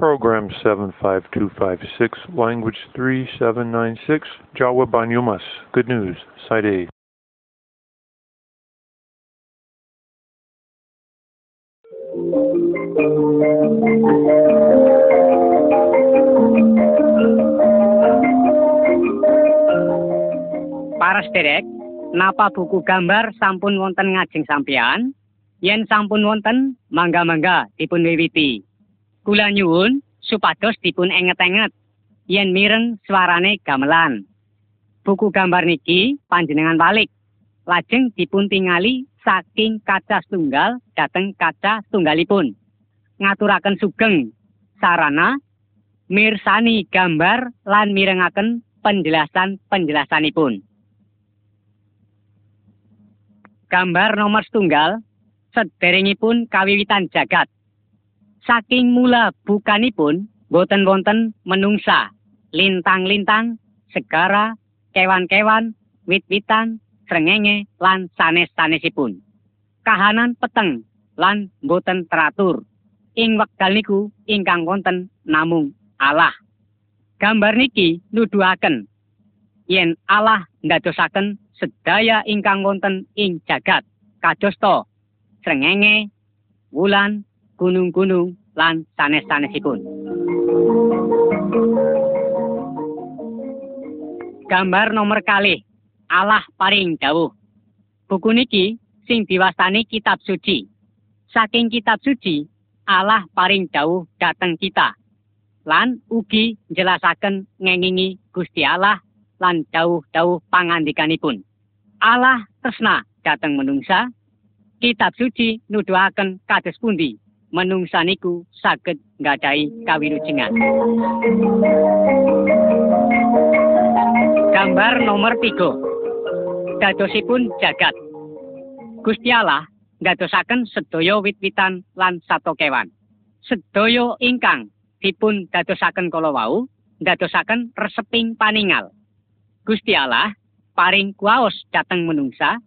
Program 75256, Language 3796, Jawa Banyumas. Good news, Side A. Para sederek, napa buku gambar sampun wonten ngajeng sampeyan? Yen sampun wonten, mangga-mangga dipun wiwiti. Kula nyuwun supados dipun enget-enget yen mireng suarane gamelan. Buku gambar niki panjenengan balik. Lajeng dipun tingali saking kaca setunggal dateng kaca setunggalipun. Ngaturaken sugeng sarana mirsani gambar lan mirengaken penjelasan-penjelasanipun. Gambar nomor setunggal sederengipun kawiwitan jagat. Saking mula bukanipun boten wonten menungsa, lintang-lintang, segara, kewan-kewan, wit-witan, srengenge lan sanes-sanesipun. Kahanan peteng lan boten teratur. Ing wekdal niku ingkang wonten namung Allah. Gambar niki nuduhaken yen Allah ndadosaken sedaya ingkang wonten ing jagat kadosta srengenge wulan gunung-gunung lan sanes-sanesipun. Gambar nomor kali Allah paring dawuh. Buku niki sing diwastani kitab suci. Saking kitab suci Allah paring dawuh dateng kita. Lan ugi njelasaken ngengingi Gusti Allah lan dawuh-dawuh pangandikanipun. Allah tresna dateng menungsa, kitab suci nuduhaken kados pundi menungsa niku saged nggadahi kawilujengan. Gambar nomor 3. Dadosipun jagat. Gusti Allah ndadosaken sedaya wit-witan lan sato kewan. Sedaya ingkang dipun dadosaken kala wau ndadosaken reseping paningal. Gusti Allah paring kuwaos dateng menungsa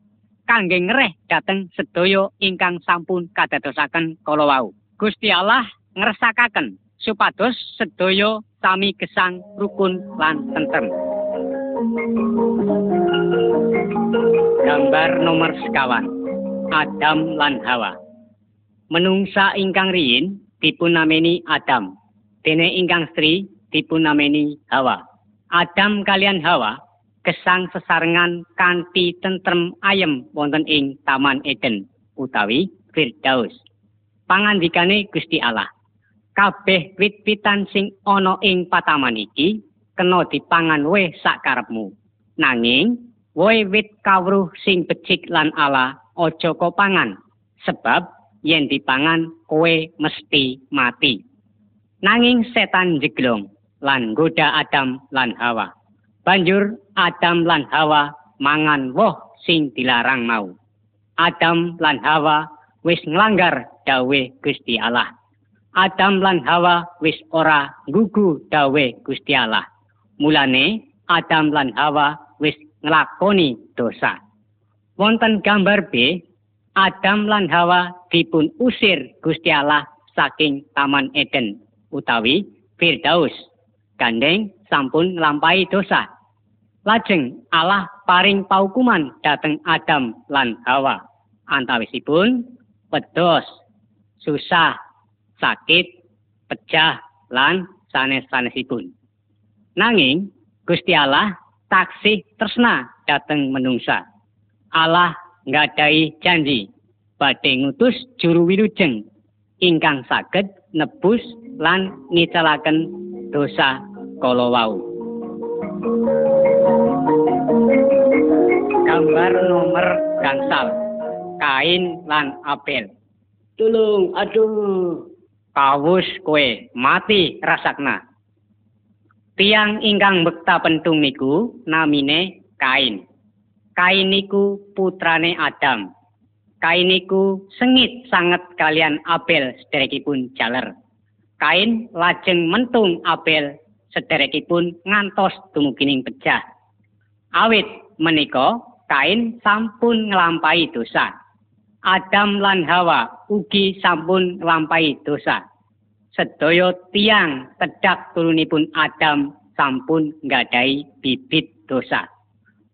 kangge ngereh dateng sedaya ingkang sampun kadadosaken kala wau. Gusti Allah ngresakaken supados sedaya sami gesang rukun lan tentrem. Gambar nomor sekawan Adam lan Hawa Menungsa ingkang riyin dipunameni Adam dene ingkang Sri dipunameni Hawa Adam kalian Hawa gesang sesarengan kanthi tentrem ayem wonten ing Taman Eden utawi Firdaus. Pangandikane Gusti Allah, kabeh wit-witan sing ana ing pataman iki kena dipangan we sakarepmu. Nanging woe wit kawruh sing becik lan ala aja pangan sebab yen dipangan kowe mesti mati. Nanging setan jeglong lan goda Adam lan Hawa. Banjur Adam lan Hawa mangan woh sing dilarang mau. Adam lan Hawa wis nglanggar dawe Gusti Allah. Adam lan Hawa wis ora gugu dawe Gusti Allah. Mulane Adam lan Hawa wis nglakoni dosa. Wonten gambar B, Adam lan Hawa dipun usir Gusti Allah saking Taman Eden utawi Firdaus. Gandeng sampun nglampahi dosa. Lajeng Allah paring paukuman dateng Adam lan Hawa. Antawisipun pedos, susah, sakit, pecah lan sanes-sanesipun. Nanging Gusti Allah taksih tresna dateng menungsa. Allah nggadahi janji badhe ngutus juru wilujeng ingkang saged nebus lan ngicalaken dosa kala wau. Gambar nomor gangsal. Kain lan Abel. Tulung, aduh. Kawus kowe mati rasakna. Tiang ingkang bekta pentung niku namine Kain. Kain niku putrane Adam. Kain niku sengit sanget kalian Abel sederekipun jaler. Kain lajeng mentung Abel sederekipun ngantos tumugining pecah. Awit menika kain sampun nglampahi dosa. Adam lan Hawa ugi sampun nglampahi dosa. sedaya tiang tedhak turunipun Adam sampun nggadahi bibit dosa.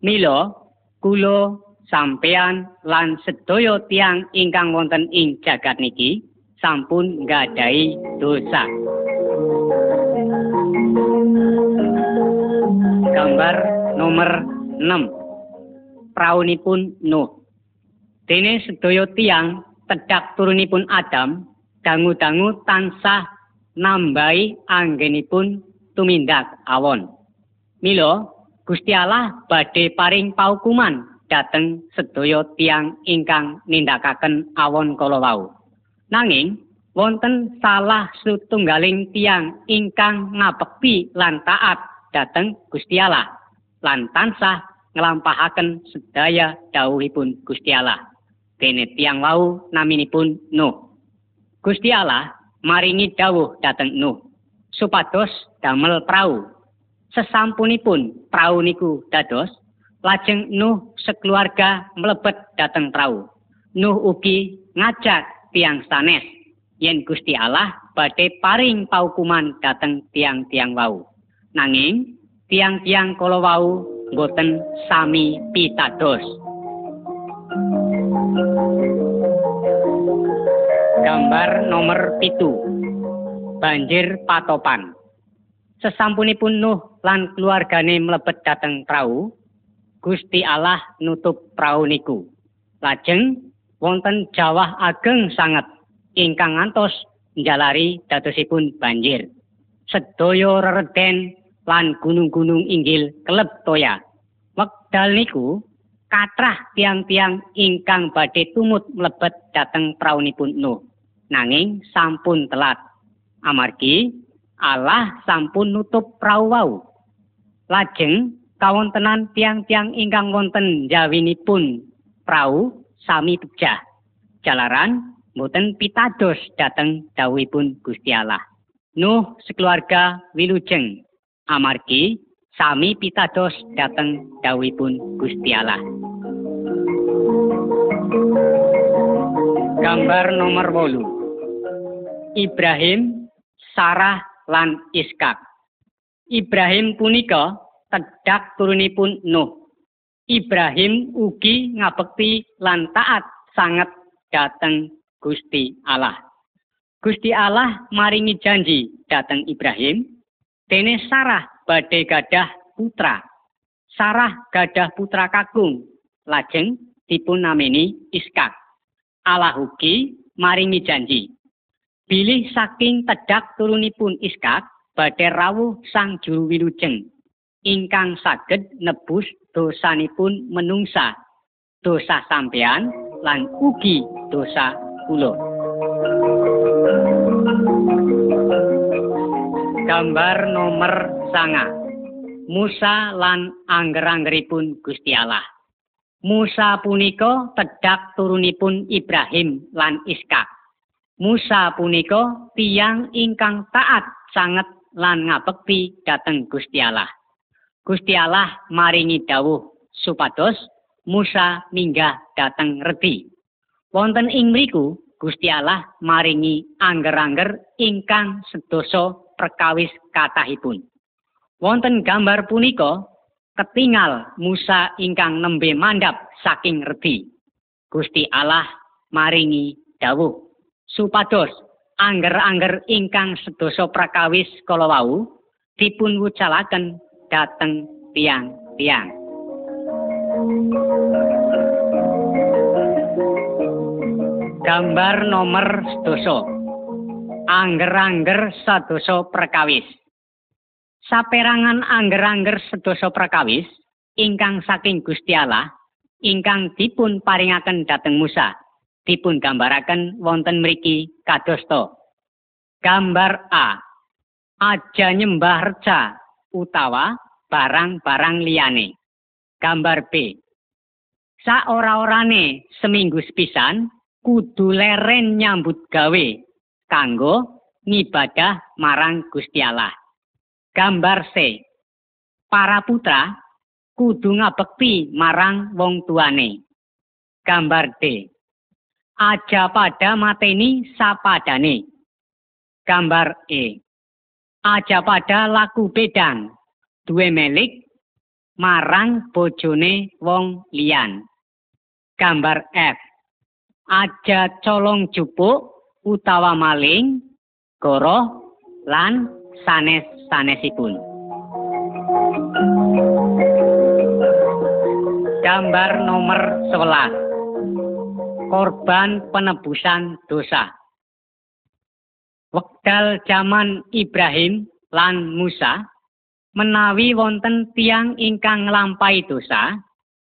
Mila kula sampean lan sedaya tiang ingkang wonten ing jagat niki sampun nggadahi dosa. Gambar nomor 6. Praunipun Nuh. Dene sedaya tiang tedhak turunipun Adam dangu-dangu tansah nambahi anggenipun tumindak awon. Mila Gusti Allah badhe paring paukuman dhateng sedaya tiang ingkang nindakaken awon kala wau. Nanging wonten salah setunggaling tiang ingkang ngabekti lan taat dhateng Gusti Allah lan tansah nglampahaken sedaya dawuhipun Gusti Allah. Dene tiang wau naminipun Nuh. Gusti Allah maringi dawuh dhateng Nuh supados damel prau. Sesampunipun prau niku dados lajeng Nuh sekeluarga mlebet dhateng prau. Nuh ugi ngajak tiang sanes yen Gusti Allah badhe paring paukuman dhateng tiang-tiang wau. Nanging tiang-tiang kala wau boten sami pitados. Gambar nomor pitu banjir patopan. Sesampunipun Nuh lan keluargane mlebet dhateng prau, Gusti Allah nutup prau niku. Lajeng wonten jawah ageng sanget ingkang ngantos njalari dadosipun banjir. Sedaya rereden lan gunung-gunung inggil keleb toya. Wekdal niku katrah tiang-tiang ingkang badhe tumut mlebet dhateng praunipun Nuh. Nanging sampun telat. Amargi Allah sampun nutup prau wau. Lajeng kawontenan tiang-tiang ingkang wonten jawinipun prau sami pecah. Jalaran boten pitados dhateng dawuhipun Gusti Allah. Nuh sekeluarga wilujeng amargi sami pitados dhateng dawuhipun Gusti Allah. Gambar nomor 8. Ibrahim Sarah lan Iskak. Ibrahim punika tedhak turunipun Nuh. Ibrahim ugi ngabekti lan taat sanget dhateng Gusti Allah. Gusti Allah maringi janji dhateng Ibrahim dene Sarah badhe gadah putra. Sarah gadah putra kakung lajeng dipun nameni Iskak. Allah ugi maringi janji. Bilih saking tedhak turunipun Iskak badhe rawuh sang juru wilujeng. Ingkang saged nebus dosanipun menungsa. Dosa sampean lan ugi dosa kula gambar nomor sanga Musa lan angger-anggeripun Gusti Allah Musa punika tedhak turunipun Ibrahim lan Iskak Musa punika tiang ingkang taat sanget lan ngabekti dhateng Gusti Allah. Gusti Allah maringi dawuh supados Musa minggah dhateng Redi. Wonten ing mriku Gusti Allah maringi angger-angger ingkang sedasa perkawis kathahipun. Wonten gambar punika ketingal Musa ingkang nembe mandap saking Redi. Gusti Allah maringi dawuh supados angger-angger ingkang sedasa prakawis kala wau dipun wucalaken dhateng tiang-tiang. Gambar nomor sedasa. Angger-angger sedasa prakawis. Saperangan angger-angger sedasa prakawis ingkang saking Gusti Allah ingkang dipun paringaken dhateng Musa dipun gambaraken wonten mriki kadosta. Gambar A. Aja nyembah reca utawa barang-barang liyane. Gambar B. Saora-orane seminggu sepisan kudu leren nyambut gawe kanggo ngibadah marang Gusti Allah. Gambar C. Para putra kudu ngabekti marang wong tuane. Gambar D. aja pada mateni sapadane. Gambar E. Aja pada laku bedang duwe melik marang bojone wong liyan. Gambar F. Aja colong jupuk utawa maling, goroh lan sanes-sanesipun. Gambar nomor 11. Korban penebusan dosa. Wekdal zaman Ibrahim lan Musa menawi wonten tiang ingkang nglampahi dosa,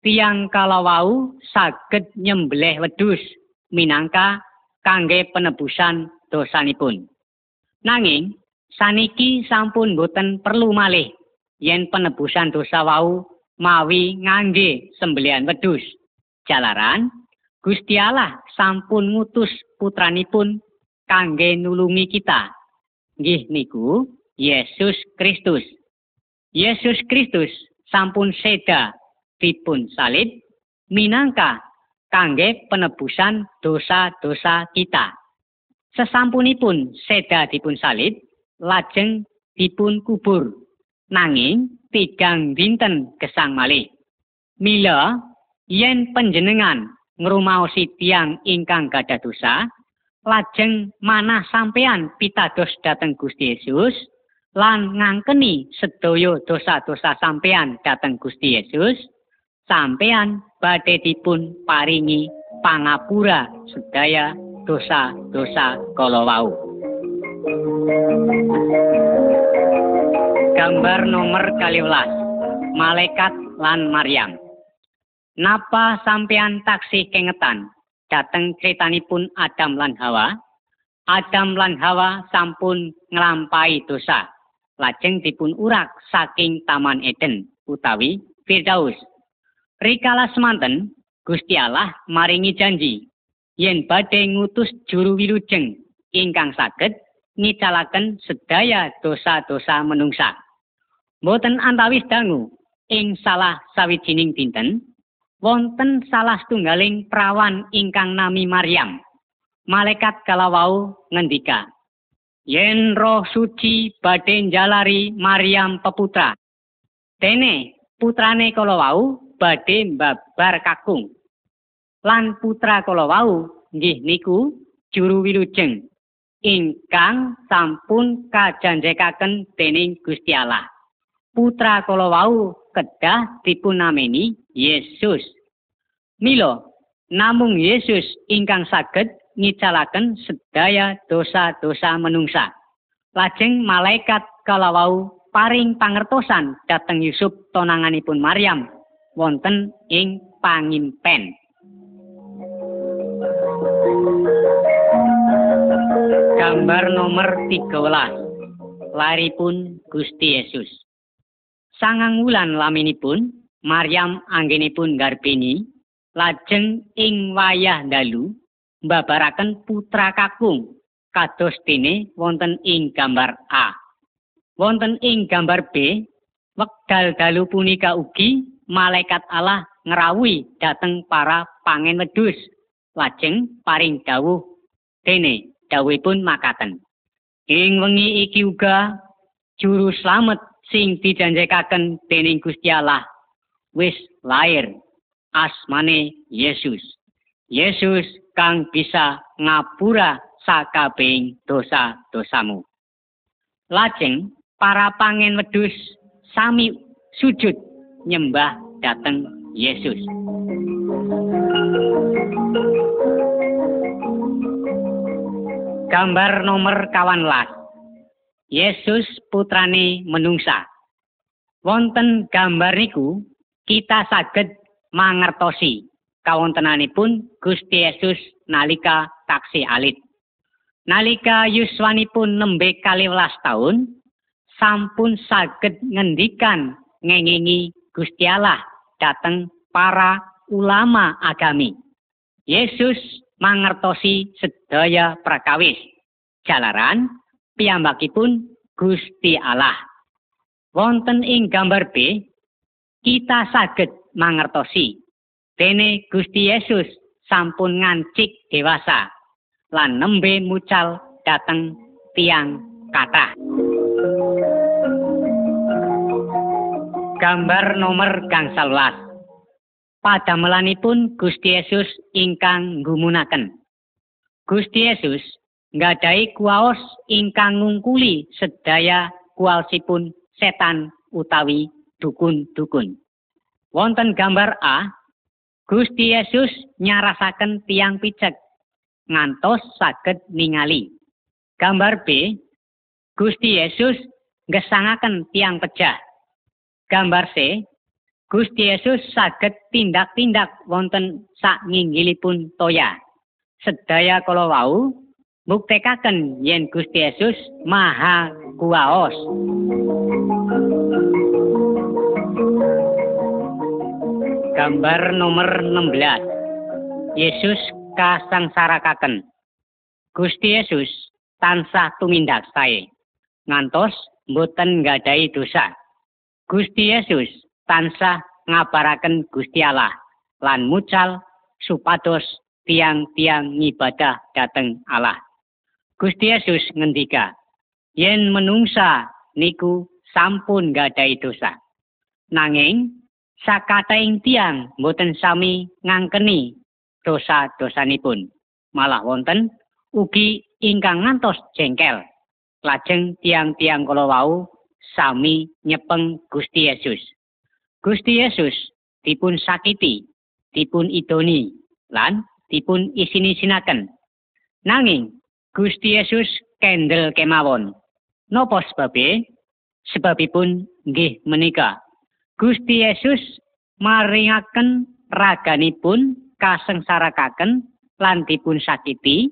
tiang kalawau saged nyembelih wedhus minangka kangge penebusan dosanipun. Nanging saniki sampun boten perlu malih yen penebusan dosa wau mawi ngangge sembelian wedhus. Jalaran Gusti Allah sampun ngutus putranipun kangge nulungi kita. Nggih niku Yesus Kristus. Yesus Kristus sampun seda dipun salib minangka kangge penebusan dosa-dosa kita. Sesampunipun seda dipun salib, lajeng dipun kubur. Nanging tigang dinten gesang malih. Mila yen panjenengan ngrumaosi tiang ingkang gadah dosa, lajeng manah sampeyan pitados dhateng Gusti Yesus lan ngangkeni sedaya dosa-dosa sampeyan dhateng Gusti Yesus sampeyan badhe dipun paringi pangapura sedaya dosa-dosa kala Gambar nomor 12 Malaikat lan Maryam Napa sampeyan taksih kengetan dhateng critanipun Adam lan Hawa. Adam lan Hawa sampun nglampahi dosa. Lajeng dipun urak saking Taman Eden utawi Firdaus. Rikala semanten Gusti Allah maringi janji yen badhe ngutus juru wilujeng ingkang saged ngicalaken sedaya dosa-dosa menungsa. Mboten antawis dangu ing salah sawijining dinten wonten salah setunggaling prawan ingkang nami Maryam. Malaikat kalawau ngendika, Yen roh suci badhe njalari Maryam peputra. Dene putrane kalawau badhe mbabar kakung. Lan putra kalawau nggih niku juru wilujeng ingkang sampun kajanjekaken dening Gusti Allah. Putra kalawau kedah dipunameni Yesus. Milo, namung Yesus ingkang saged ngicalaken sedaya dosa-dosa menungsa. Lajeng malaikat kalawau paring pangertosan dhateng Yusuf tonanganipun Maryam wonten ing pangimpen. Gambar nomor 13. Laripun Gusti Yesus. Sangang wulan laminipun Maryam anggenipun garbini lajeng ing wayah dalu mbabaraken putra kakung kados dene wonten ing gambar A. Wonten ing gambar B, wekdal dalu punika ugi malaikat Allah ngrawuhi dhateng para pangen wedhus lajeng paring dawuh dene dawuhipun makaten. Ing wengi iki uga juru slamet sing dijanjekaken dening Gusti Allah wis lair asmane Yesus. Yesus kang bisa ngapura sakabehing dosa-dosamu. Lajeng para pangen wedhus sami sujud nyembah dateng Yesus. Gambar nomor kawan las. Yesus putrane menungsa. Wonten gambar niku kita saged mangertosi kawontenanipun Gusti Yesus nalika taksi alit. Nalika yuswanipun nembe kaliwelas taun, sampun saged ngendikan ngengingi Gusti Allah dateng para ulama agami. Yesus mangertosi sedaya prakawis. Jalaran piyambakipun Gusti Allah. Wonten ing gambar B, kita saged mangertosi dene Gusti Yesus sampun ngancik dewasa lan nembe mucal dateng tiang kathah. Gambar nomor gangsal welas. Padamelanipun Gusti Yesus ingkang nggumunaken. Gusti Yesus nggadahi kuwaos ingkang ngungkuli sedaya kualsipun setan utawi dukun-dukun. Wonten gambar A, Gusti Yesus nyarasaken tiang picek ngantos saged ningali. Gambar B, Gusti Yesus gesangaken tiang pejah. Gambar C, Gusti Yesus saged tindak-tindak wonten sak nginggilipun toya. Sedaya kala wau buktekaken yen Gusti Yesus maha kuwaos. Gambar nomor 16. Yesus kasangsarakaken. Gusti Yesus tansah tumindak sae ngantos mboten nggadahi dosa. Gusti Yesus tansah ngabaraken Gusti Allah lan mucal supados tiang-tiang ngibadah dateng Allah. Gusti Yesus ngendika, yen menungsa niku sampun gadahi dosa. Nanging sakataing tiang boten sami ngangkeni dosa-dosanipun. Malah wonten ugi ingkang ngantos jengkel. Lajeng tiang-tiang kala wau sami nyepeng Gusti Yesus. Gusti Yesus dipun sakiti, dipun idoni, lan dipun isin-isinaken. Nanging Gusti Yesus kendel kemawon. Napa sebabe? Sebabipun nggih menika Gusti Yesus maringaken raganipun kasengsarakaken lan dipun sakiti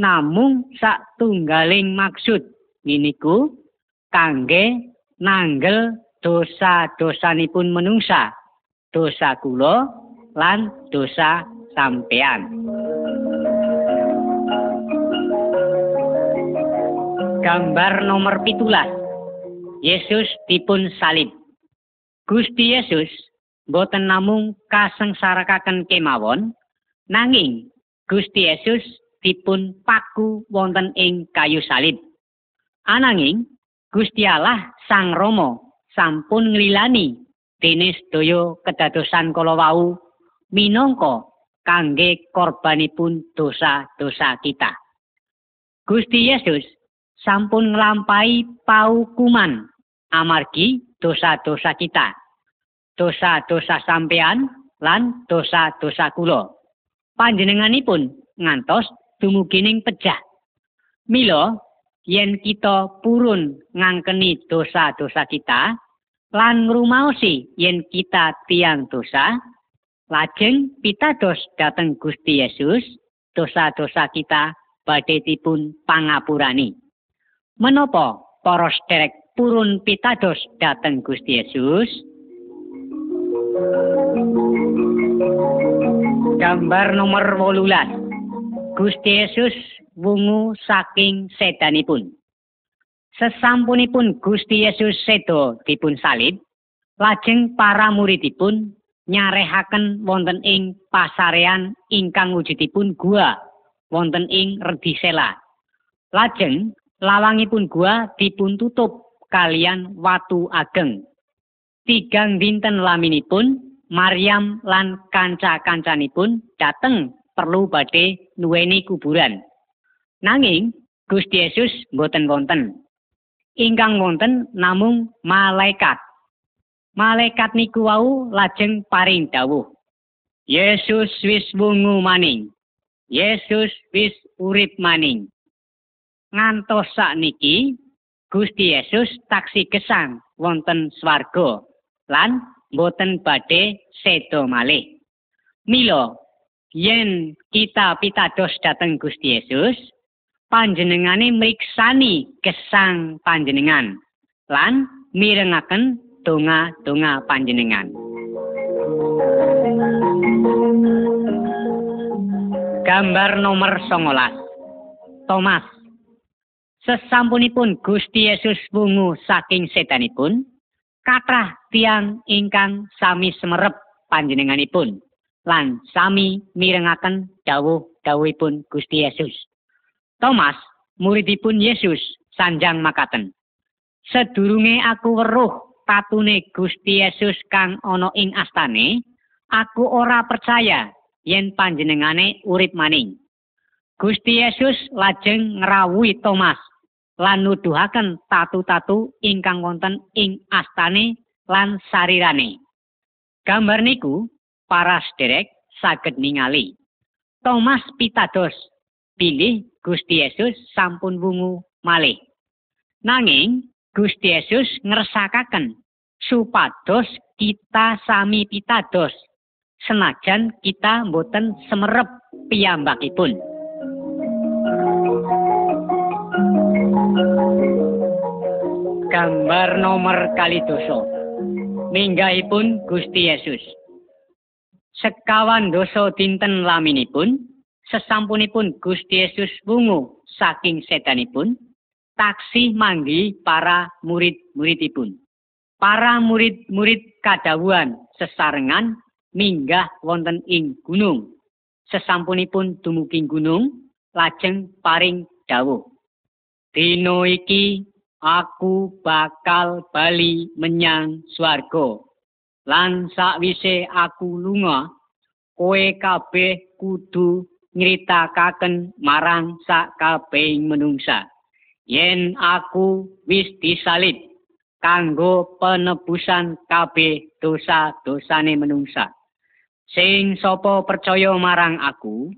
namung satunggaling maksud niniku kangge nanggel dosa-dosanipun menungsa dosa kula lan dosa sampean gambar nomor pitulas. Yesus dipun salib. Gusti Yesus boten namung kasengsarakaken kemawon nanging Gusti Yesus dipun paku wonten ing kayu salib. Ananging Gusti Allah Sang Rama sampun nglilani dene sedaya kedadosan kala wau minangka kangge korbanipun dosa-dosa kita. Gusti Yesus sampun nglampahi paukuman amargi dosa-dosa kita. Dosa-dosa sampean lan dosa-dosa kula. Panjenenganipun ngantos dumugining pejah. Mila yen kita purun ngangkeni dosa-dosa kita lan ngrumaosi yen kita tiang dosa, lajeng pitados dhateng Gusti Yesus, dosa-dosa kita badhe dipun pangapurani. Menapa para sederek purun pitados dhateng Gusti Yesus. Gambar nomor 18. Gusti Yesus wungu saking sedanipun. Sesampunipun Gusti Yesus sedo dipun salib, lajeng para muridipun nyarehaken wonten ing pasarean ingkang wujudipun gua wonten ing Redisela. Lajeng lawangipun gua dipun tutup kalian watu ageng. Tigang dinten laminipun, Maryam lan kanca-kancanipun dateng perlu badhe nuweni kuburan. Nanging Gusti Yesus boten wonten. Ingkang wonten namung malaikat. Malaikat niku wau lajeng paring dawuh. Yesus wis wungu maning. Yesus wis urip maning. Ngantos sak niki Gusti Yesus taksi gesang wonten swarga lan boten badhe sedo malih. Mila yen kita pitados dhateng Gusti Yesus, panjenengane mriksani gesang panjenengan lan mirengaken donga-donga panjenengan. Gambar nomor 19. Thomas Sesampunipun Gusti Yesus wungu saking setanipun, kathah tiang ingkang sami semerep panjenenganipun lan sami mirengaken dawuh-dawuhipun Gusti Yesus. Thomas muridipun Yesus sanjang makaten. Sedurunge aku weruh tatune Gusti Yesus kang ana ing astane, aku ora percaya yen panjenengane urip maning. Gusti Yesus lajeng ngrawuhi Thomas lan nuduhaken tatu-tatu ingkang wonten ing astane lan sarirane. Gambar niku para sederek saged ningali. Thomas pitados pilih Gusti Yesus sampun wungu malih. Nanging Gusti Yesus ngersakaken supados kita sami pitados senajan kita mboten semerep piyambakipun. Gambar nomor kali doso. Minggahipun Gusti Yesus. Sekawan doso dinten laminipun, sesampunipun Gusti Yesus wungu saking setanipun, taksih manggi para murid-muridipun. Para murid-murid kadawuhan sesarengan minggah wonten ing gunung. Sesampunipun dumugi gunung, lajeng paring dawuh. Dino iki aku bakal bali menyang swarga. Lan sakwise aku lunga, kowe kabeh kudu nyritakaken marang sak kabehing menungsa. Yen aku wis disalib kanggo penebusan kabeh dosa-dosane menungsa. Sing sapa percaya marang aku,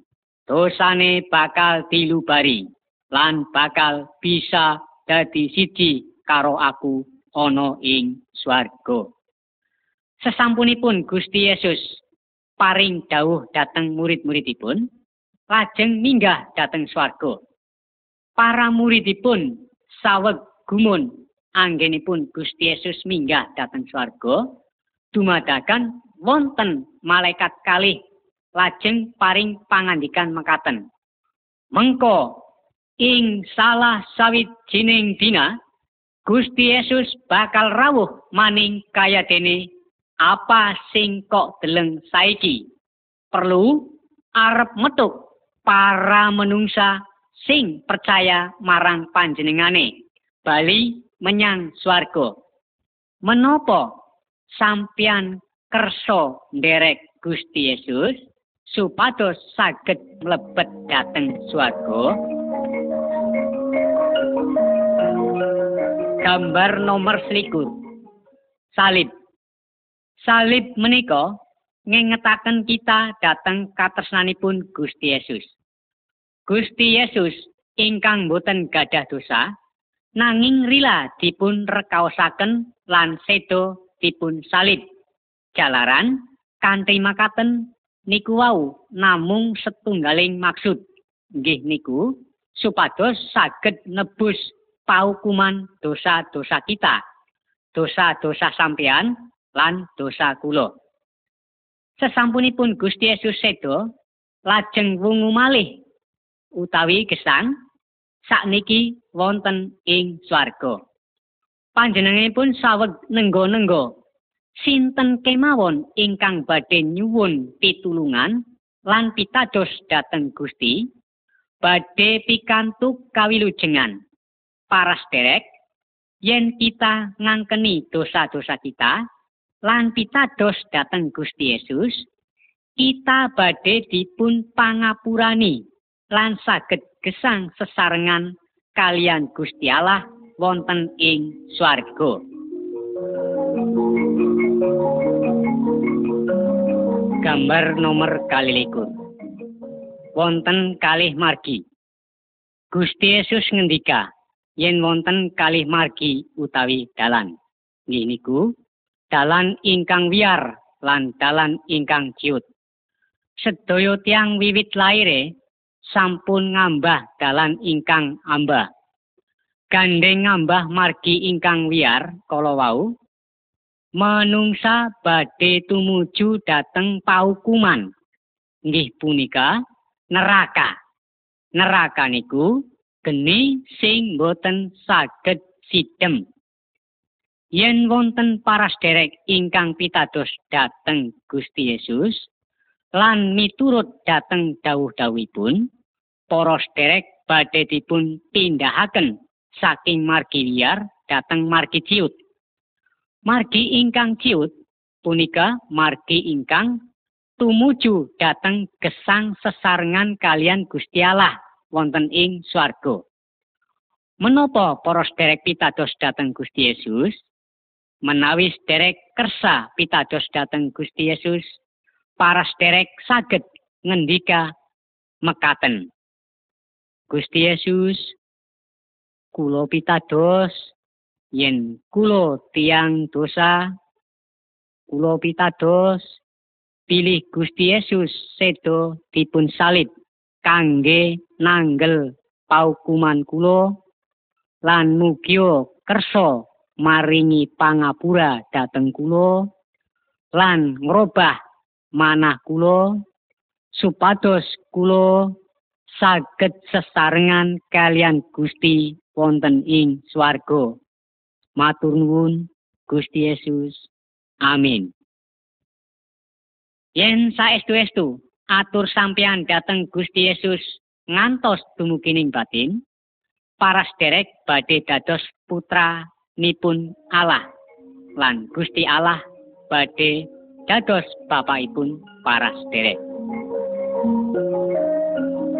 dosane bakal dilubari lan bakal bisa dadi siji karo aku ana ing swarga. Sesampunipun Gusti Yesus paring dawuh dhateng murid-muridipun, lajeng minggah dhateng swarga. Para muridipun saweg gumun anggenipun Gusti Yesus minggah dhateng swarga, dumadakan wonten malaikat kalih lajeng paring pangandikan mekaten. Mengko ing salah sawijining dina Gusti Yesus bakal rawuh maning kaya dene apa sing kok deleng saiki perlu arep metuk para menungsa sing percaya marang panjenengane bali menyang swarga menopo sampeyan kersa nderek Gusti Yesus supados saged mlebet dhateng swarga gambar nomor selikur. Salib. Salib menika ngengetaken kita dateng katresnanipun Gusti Yesus. Gusti Yesus ingkang boten gadah dosa, nanging rila dipun rekaosaken lan sedo dipun salib. Jalaran kanthi makaten niku wau namung setunggaling maksud. Nggih niku supados saged nebus paukuman dosa-dosa kita, dosa-dosa sampean lan dosa kula. Sesampunipun Gusti Yesus sedo, lajeng wungu malih utawi gesang sakniki wonten ing swarga. Panjenenganipun saweg nenggo-nenggo sinten kemawon ingkang badhe nyuwun pitulungan lan pitados dhateng Gusti badhe pikantuk kawilujengan. para sederek yen kita ngangkeni dosa-dosa kita lan pitados dateng Gusti Yesus kita badhe dipun pangapurani lan saged gesang sesarengan kalian Gusti Allah wonten ing swarga. Gambar nomor kali likur wonten kalih margi. Gusti Yesus ngendika yen wonten kalih margi utawi dalan. Nggih niku dalan ingkang wiyar lan dalan ingkang ciut. Sedaya tiang wiwit laire sampun ngambah dalan ingkang ambah. Gandeng ngambah margi ingkang wiyar kala wau manungsa badhe tumuju dhateng paukuman. Nggih punika neraka. Neraka niku geni sing boten saged sidem. Yen wonten para sederek ingkang pitados dhateng Gusti Yesus lan miturut dhateng dawuh-dawuhipun, para sederek badhe dipun pindahaken saking margi liar dhateng margi ciut. Margi ingkang ciut punika margi ingkang tumuju dhateng gesang sesarengan kalian Gusti Allah wonten ing swarga. Menapa para sederek pitados dhateng Gusti Yesus? Menawi sederek kersa pitados dhateng Gusti Yesus, para sederek saged ngendika mekaten. Gusti Yesus, kula pitados yen kula tiang dosa, kula pitados pilih Gusti Yesus sedo dipun salib kangge nanggel paukuman kula lan mugia kersa maringi pangapura dhateng kula lan ngrobah manah kula supados kula saged sesarengan kalian Gusti wonten ing swarga. Matur nuwun Gusti Yesus. Amin. Yen saestu-estu atur sampeyan dhateng Gusti Yesus ngantos dumugining batin, para sederek badhe dados putra nipun Allah lan Gusti Allah badhe dados bapakipun para sederek.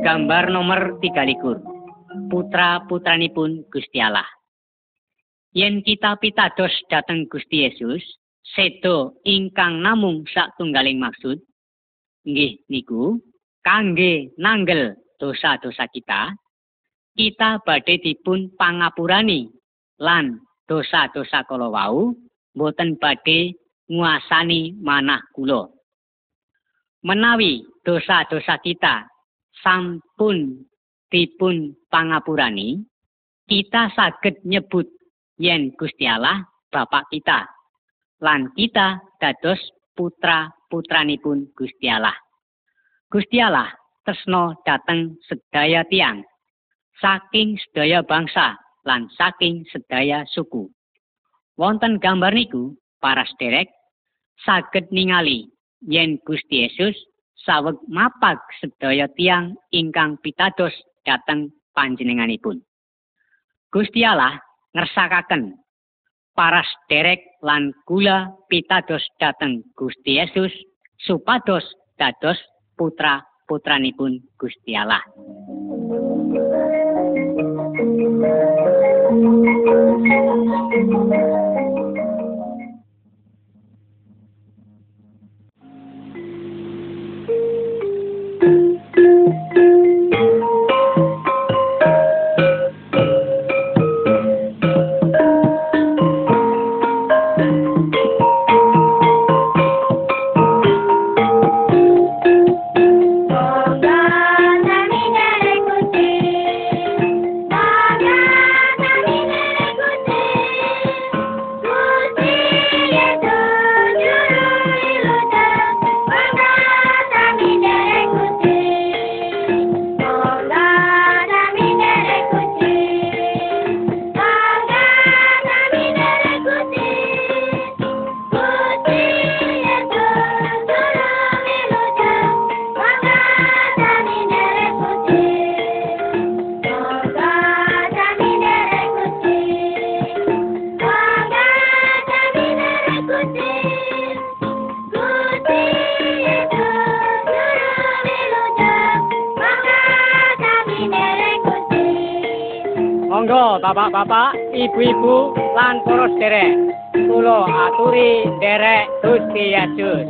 Gambar nomor 23. Putra putranipun Gusti Allah. Yen kita pitados dhateng Gusti Yesus, sedo ingkang namung satunggaling maksud nggih niku kangge nanggel dosa-dosa kita kita badhe dipun pangapurani lan dosa-dosa kala wau boten badhe nguasani manah kula. Menawi dosa-dosa kita sampun dipun pangapurani, kita saged nyebut yen Gusti Allah Bapak kita. Lan kita dados putra putranipun Gusti Allah. Gusti Allah tresno dateng sedaya tiang saking sedaya bangsa lan saking sedaya suku. Wonten gambar niku, para sederek saged ningali yen Gusti Yesus saweg mapag sedaya tiang ingkang pitados dhateng panjenenganipun. Gusti Allah ngersakaken para sederek lan kula pitados dhateng Gusti Yesus supados dados putra putranipun Gusti Allah. Bapak-bapak, ibu-ibu lan para sederek, kula aturi derek Gusti Yesus.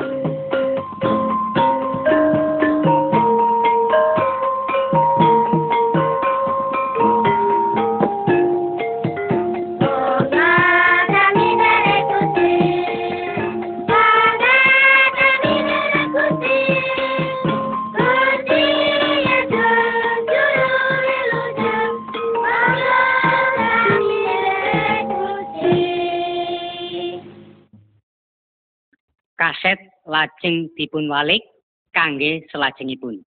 Kaset lajeng dipun walik kangge selajengipun.